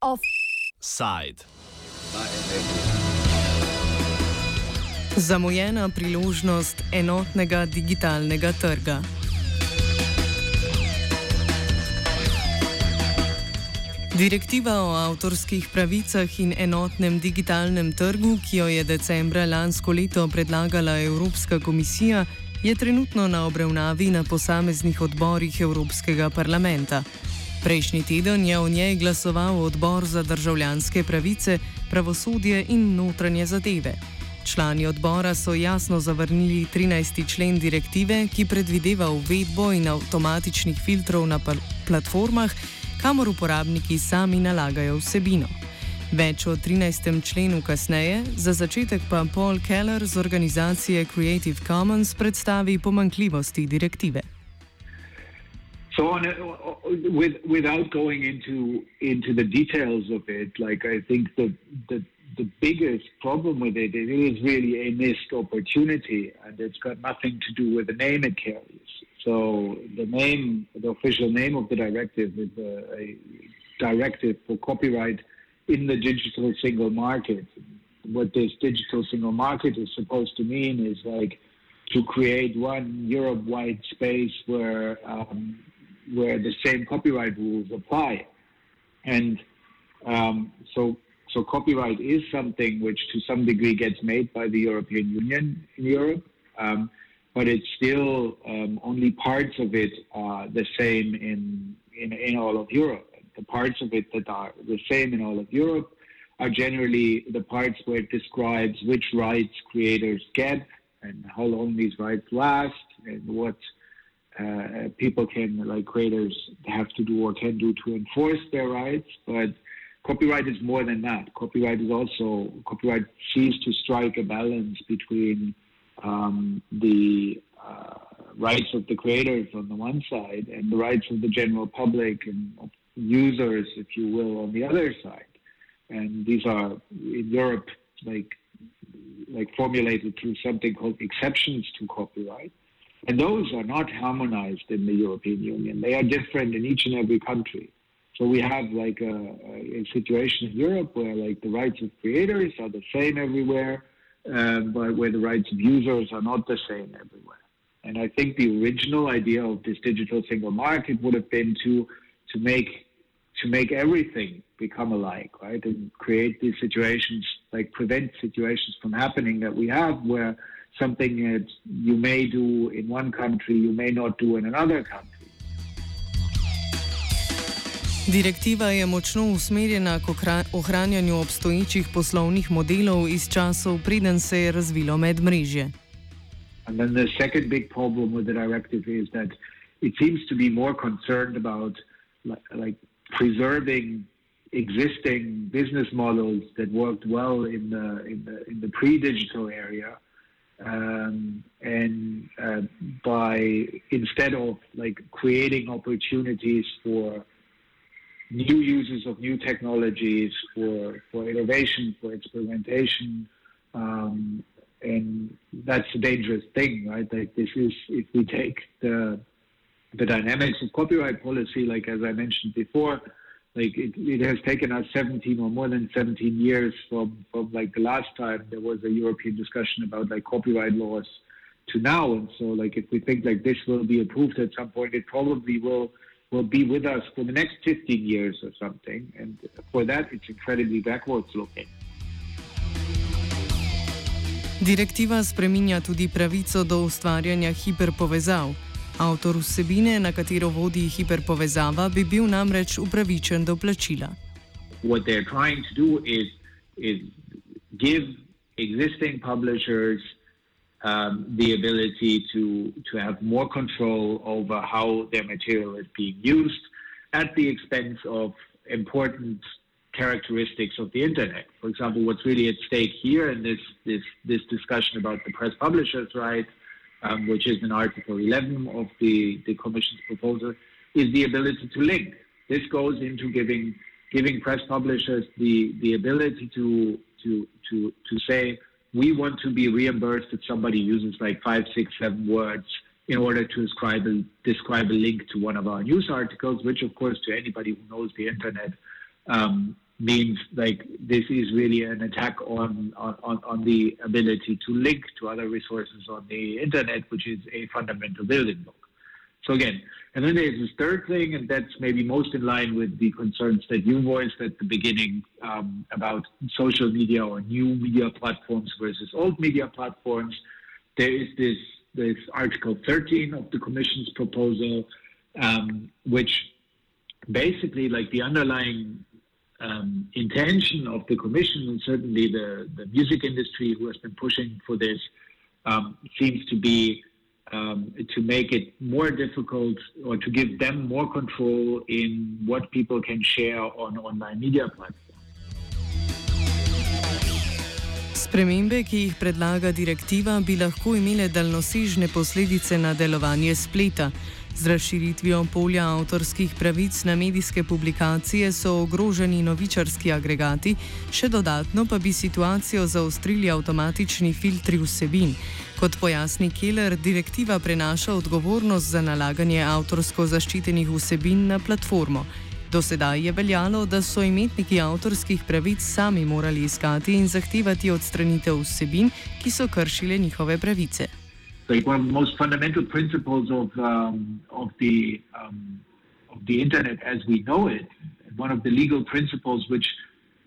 Offside. Zamujena priložnost enotnega digitalnega trga. Direktiva o avtorskih pravicah in enotnem digitalnem trgu, ki jo je decembra lansko leto predlagala Evropska komisija, je trenutno na obravnavi na posameznih odborih Evropskega parlamenta. Prejšnji teden je o njej glasoval odbor za državljanske pravice, pravosodje in notranje zadeve. Člani odbora so jasno zavrnili 13. člen direktive, ki predvideva uvedbo in avtomatičnih filtrov na platformah, kamor uporabniki sami nalagajo vsebino. Več o 13. členu kasneje, za začetek pa Paul Keller z organizacije Creative Commons predstavi pomankljivosti direktive. So on, with, without going into into the details of it, like I think the, the the biggest problem with it, it is really a missed opportunity, and it's got nothing to do with the name it carries. So the name, the official name of the directive is a, a directive for copyright in the digital single market. What this digital single market is supposed to mean is like to create one Europe-wide space where um, where the same copyright rules apply, and um, so so copyright is something which to some degree gets made by the European Union in Europe. Um, but it's still um, only parts of it are the same in, in, in all of Europe. The parts of it that are the same in all of Europe are generally the parts where it describes which rights creators get and how long these rights last and what uh, people can, like creators, have to do or can do to enforce their rights. But copyright is more than that. Copyright is also copyright seeks to strike a balance between um, the uh, rights of the creators on the one side and the rights of the general public and users, if you will, on the other side. And these are in Europe like like formulated through something called exceptions to copyright. And those are not harmonized in the European Union. They are different in each and every country. So we have like a, a situation in Europe where like the rights of creators are the same everywhere, uh, but where the rights of users are not the same everywhere. And I think the original idea of this digital single market would have been to to make to make everything become alike, right, and create these situations, like prevent situations from happening that we have, where something that you may do in one country, you may not do in another country. Direktiva je močno usmerjena k ohranjanju obstoječih poslovnih modelov iz časov, preden se je razvilo medmrežje. And then the second big problem with the directive is that it seems to be more concerned about like, like preserving existing business models that worked well in the in the in the pre-digital area, um, and uh, by instead of like creating opportunities for new uses of new technologies for, for innovation, for experimentation. Um, and that's a dangerous thing, right? Like this is, if we take the, the dynamics of copyright policy, like as I mentioned before, like it, it has taken us 17 or more than 17 years from, from like the last time there was a European discussion about like copyright laws to now. And so like if we think like this will be approved at some point, it probably will will be with us for the next 15 years or something. And for that, it's incredibly backwards looking. Direktiva spreminja tudi pravico do ustvarjanja hiperpovezav. Avtor vsebine, na katero vodi hiperpovezava, bi bil namreč upravičen do plačila. What they're trying to do is, is give existing publishers um, the ability to, to have more control over how their material is being used at the expense of important characteristics of the internet. For example, what's really at stake here in this, this, this discussion about the press publishers' rights, um, which is in Article 11 of the, the Commission's proposal, is the ability to link. This goes into giving giving press publishers the, the ability to, to, to, to say, we want to be reimbursed if somebody uses like five, six, seven words in order to describe a, describe a link to one of our news articles, which, of course, to anybody who knows the internet, um, means like this is really an attack on, on, on the ability to link to other resources on the internet, which is a fundamental building block. So again, and then there's this third thing, and that's maybe most in line with the concerns that you voiced at the beginning um, about social media or new media platforms versus old media platforms. There is this this Article 13 of the Commission's proposal, um, which basically, like the underlying um, intention of the Commission and certainly the, the music industry who has been pushing for this um, seems to be um, to make it more difficult or to give them more control in what people can share on online media platforms. Spremembe, ki jih predlaga direktiva, bi lahko imele daljnosežne posledice na delovanje spleta. Z razširitvijo polja avtorskih pravic na medijske publikacije so ogroženi novičarski agregati, še dodatno pa bi situacijo zaostrili avtomatični filtri vsebin. Kot pojasni Keller, direktiva prenaša odgovornost za nalaganje avtorsko zaščitenih vsebin na platformo. Do sedaj je veljalo, da so imetniki avtorskih pravic sami morali iskati in zahtevati odstranitev vsebin, ki so kršile njihove pravice. Like one of the most fundamental principles of um, of the um, of the internet as we know it, one of the legal principles which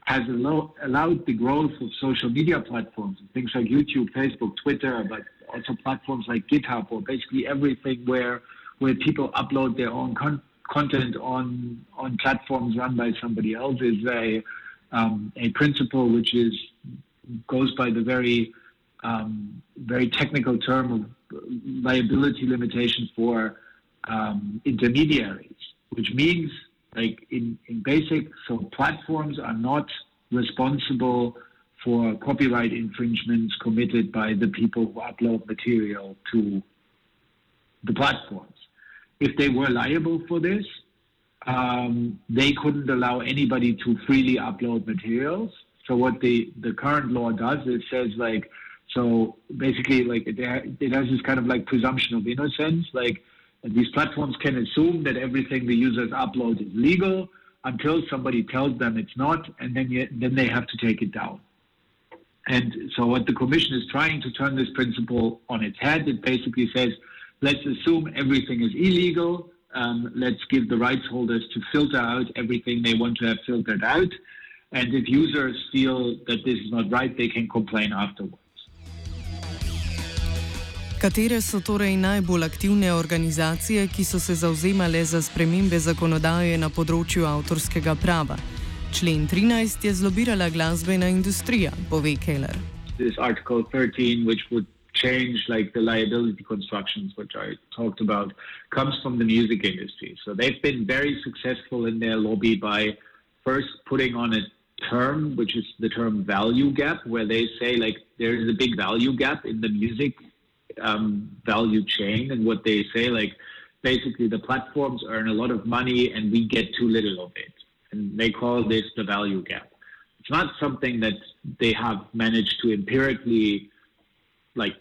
has allow, allowed the growth of social media platforms, things like YouTube, Facebook, Twitter, but also platforms like GitHub, or basically everything where where people upload their own con- content on on platforms run by somebody else is a um, a principle which is goes by the very um, very technical term of liability limitation for um, intermediaries, which means, like in, in basic, so platforms are not responsible for copyright infringements committed by the people who upload material to the platforms. If they were liable for this, um, they couldn't allow anybody to freely upload materials. So what the, the current law does is says like so basically, like it, has this kind of like presumption of innocence. Like these platforms can assume that everything the users upload is legal until somebody tells them it's not, and then you, then they have to take it down. And so what the commission is trying to turn this principle on its head. It basically says, let's assume everything is illegal. Um, let's give the rights holders to filter out everything they want to have filtered out. And if users feel that this is not right, they can complain afterwards. Katere so torej najbolj aktivne organizacije, ki so se zauzemale za spremembe zakonodaje na področju avtorskega prava? Člen 13 je zlobirala glasbena industrija, pove Keller. Change like the liability constructions, which I talked about, comes from the music industry. So they've been very successful in their lobby by first putting on a term, which is the term value gap, where they say like there is a big value gap in the music um, value chain and what they say like basically the platforms earn a lot of money and we get too little of it. And they call this the value gap. It's not something that they have managed to empirically like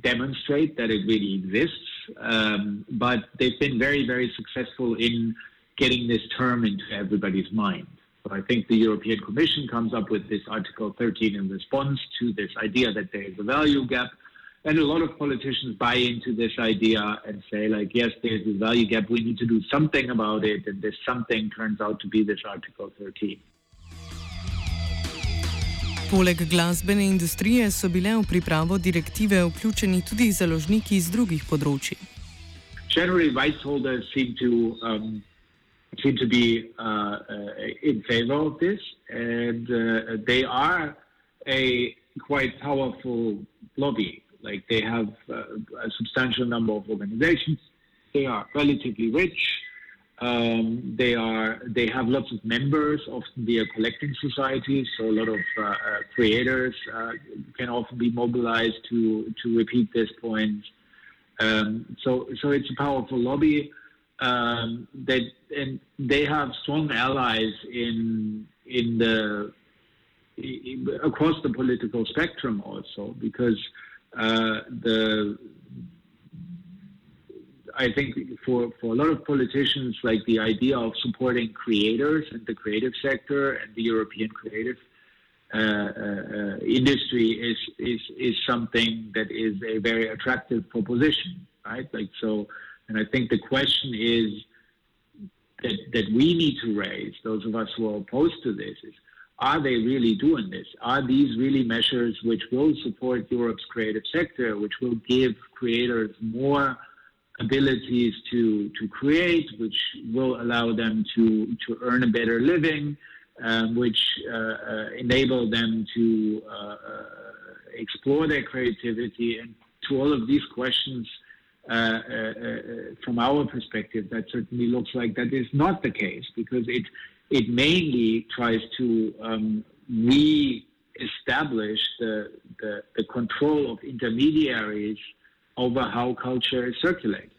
demonstrate that it really exists um, but they've been very very successful in getting this term into everybody's mind. So I think the European Commission comes up with this Article 13 in response to this idea that there is a value gap and a lot of politicians buy into this idea and say, like, yes, there's this value gap. We need to do something about it. And this something turns out to be this Article 13. Poleg glasbene industrije so bile v pripravo direktive vključeni tudi založniki iz drugih področji. Generally, rights holders seem to um, seem to be uh, uh, in favor of this, and uh, they are a quite powerful lobby. Like they have uh, a substantial number of organizations. They are relatively rich. Um, they are they have lots of members. Often they are collecting societies, so a lot of uh, uh, creators uh, can often be mobilized to to repeat this point. Um, so so it's a powerful lobby. Um, that and they have strong allies in in the across the political spectrum also because uh, the I think for, for a lot of politicians, like the idea of supporting creators and the creative sector and the European creative uh, uh, industry is, is is something that is a very attractive proposition, right? Like so, and I think the question is that that we need to raise, those of us who are opposed to this, is are they really doing this? Are these really measures which will support Europe's creative sector, which will give creators more abilities to, to create, which will allow them to, to earn a better living, um, which uh, uh, enable them to uh, uh explore their creativity? And to all of these questions, uh, uh, from our perspective, that certainly looks like that is not the case because it it mainly tries to um, re-establish the, the, the control of intermediaries over how culture is circulated.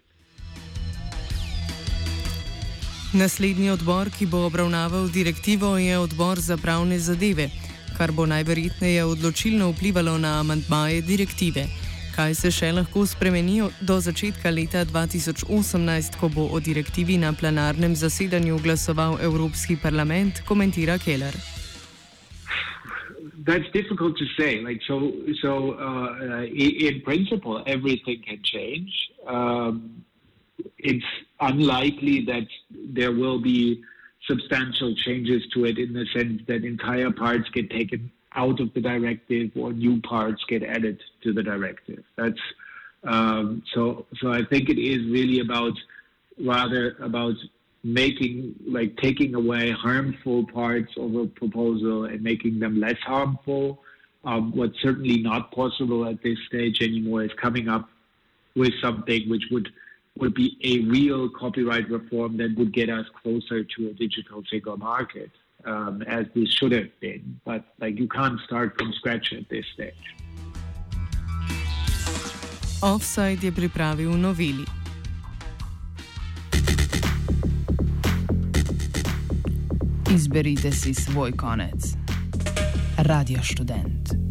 Naslednji odbor, ki bo obravnaval direktivo, je odbor za pravne zadeve, kar bo najverjetneje odločilno vplivalo na amantmaje direktive. Kaj se še lahko spremeni do začetka leta 2018, ko bo o direktivi na plenarnem zasedanju glasoval Evropski parlament, komentira Keller. That's difficult to say. Like so, so uh, in principle, everything can change. Um, it's unlikely that there will be substantial changes to it in the sense that entire parts get taken out of the directive or new parts get added to the directive. That's um, so. So I think it is really about rather about making like taking away harmful parts of a proposal and making them less harmful. Um, what's certainly not possible at this stage anymore is coming up with something which would would be a real copyright reform that would get us closer to a digital single market. Um, as this should have been. But like you can't start from scratch at this stage. Offside je pripravil noveli. Izberite si svoj konec. Radio študent.